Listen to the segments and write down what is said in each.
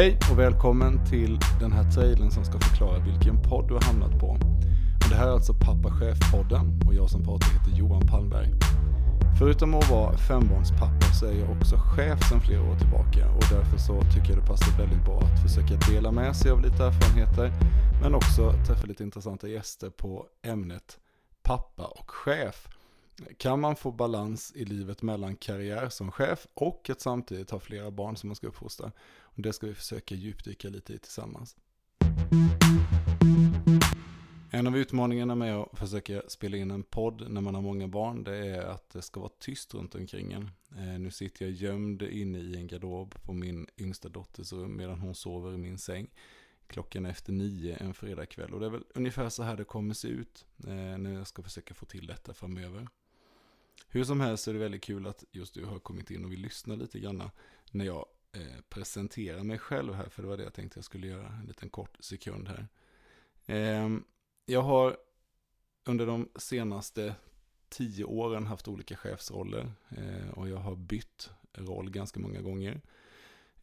Hej och välkommen till den här trailern som ska förklara vilken podd du har hamnat på. Och det här är alltså Pappa Chef-podden och jag som pratar heter Johan Palmberg. Förutom att vara fembarnspappa så är jag också chef sedan flera år tillbaka och därför så tycker jag det passar väldigt bra att försöka dela med sig av lite erfarenheter men också träffa lite intressanta gäster på ämnet pappa och chef. Kan man få balans i livet mellan karriär som chef och att samtidigt ha flera barn som man ska uppfostra? Och det ska vi försöka djupdyka lite i tillsammans. En av utmaningarna med att försöka spela in en podd när man har många barn, det är att det ska vara tyst runt omkring en. Eh, nu sitter jag gömd inne i en garderob på min yngsta dotters rum medan hon sover i min säng. Klockan är efter nio en fredagkväll och det är väl ungefär så här det kommer se ut eh, när jag ska försöka få till detta framöver. Hur som helst är det väldigt kul att just du har kommit in och vill lyssna lite grann när jag eh, presenterar mig själv här, för det var det jag tänkte jag skulle göra en liten kort sekund här. Eh, jag har under de senaste tio åren haft olika chefsroller eh, och jag har bytt roll ganska många gånger.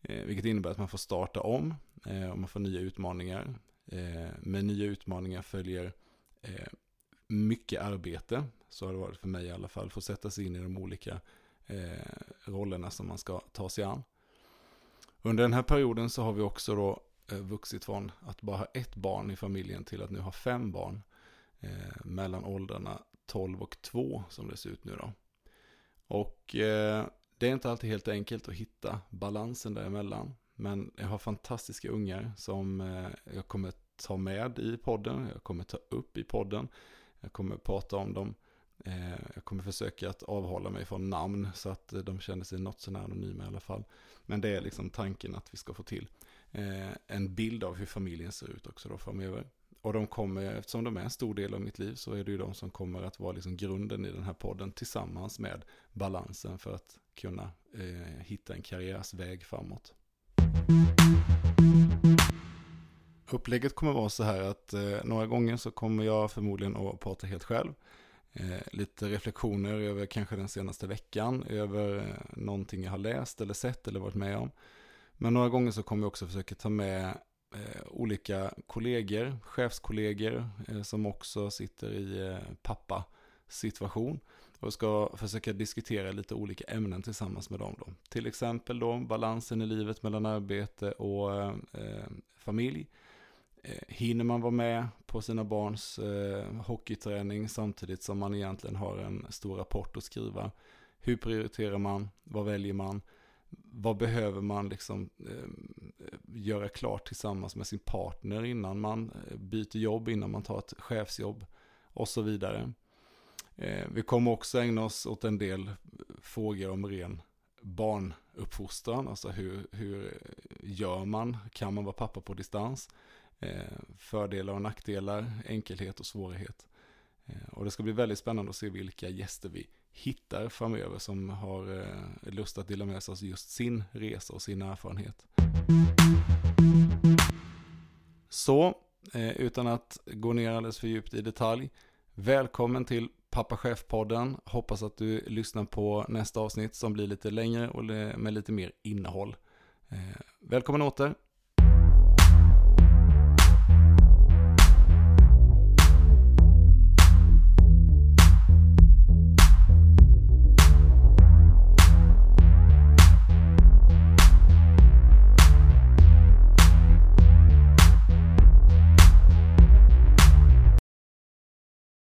Eh, vilket innebär att man får starta om eh, och man får nya utmaningar. Eh, med nya utmaningar följer eh, mycket arbete så har det varit för mig i alla fall, för att sätta sig in i de olika eh, rollerna som man ska ta sig an. Under den här perioden så har vi också då eh, vuxit från att bara ha ett barn i familjen till att nu ha fem barn eh, mellan åldrarna 12 och 2 som det ser ut nu då. Och eh, det är inte alltid helt enkelt att hitta balansen däremellan. Men jag har fantastiska ungar som eh, jag kommer ta med i podden, jag kommer ta upp i podden, jag kommer prata om dem eh, jag kommer försöka att avhålla mig från namn så att eh, de känner sig något sånär anonyma i alla fall. Men det är liksom tanken att vi ska få till eh, en bild av hur familjen ser ut också då framöver. Och de kommer, eftersom de är en stor del av mitt liv, så är det ju de som kommer att vara liksom grunden i den här podden tillsammans med balansen för att kunna eh, hitta en karriärsväg framåt. Upplägget kommer vara så här att eh, några gånger så kommer jag förmodligen att prata helt själv. Eh, lite reflektioner över kanske den senaste veckan, över eh, någonting jag har läst eller sett eller varit med om. Men några gånger så kommer jag också försöka ta med eh, olika kollegor, chefskollegor eh, som också sitter i eh, pappa-situation och ska försöka diskutera lite olika ämnen tillsammans med dem. Då. Till exempel då balansen i livet mellan arbete och eh, eh familj Eh, Eh, hinner man vara med på sina barns eh, hockeyträning samtidigt som man egentligen har en stor rapport att skriva? Hur prioriterar man? Vad väljer man? Vad behöver man liksom ehm, eh, göra klart tillsammans med sin partner innan man eh, byter jobb, innan man tar ett chefsjobb och så vidare. Eh, vi kommer också ägna oss åt en del eh, frågor om ren barnuppfostran, alltså hur, hur gör man? Kan man vara pappa på distans? Eh, fördelar och nackdelar, enkelhet och svårighet. Eh, och det ska bli väldigt spännande att se vilka gäster vi hittar framöver som har eh, lust att dela med sig av just sin resa och sin erfarenhet. Så, utan att gå ner alldeles för djupt i detalj, välkommen till Pappa Chef-podden. Hoppas att du lyssnar på nästa avsnitt som blir lite längre och med lite mer innehåll. Välkommen åter!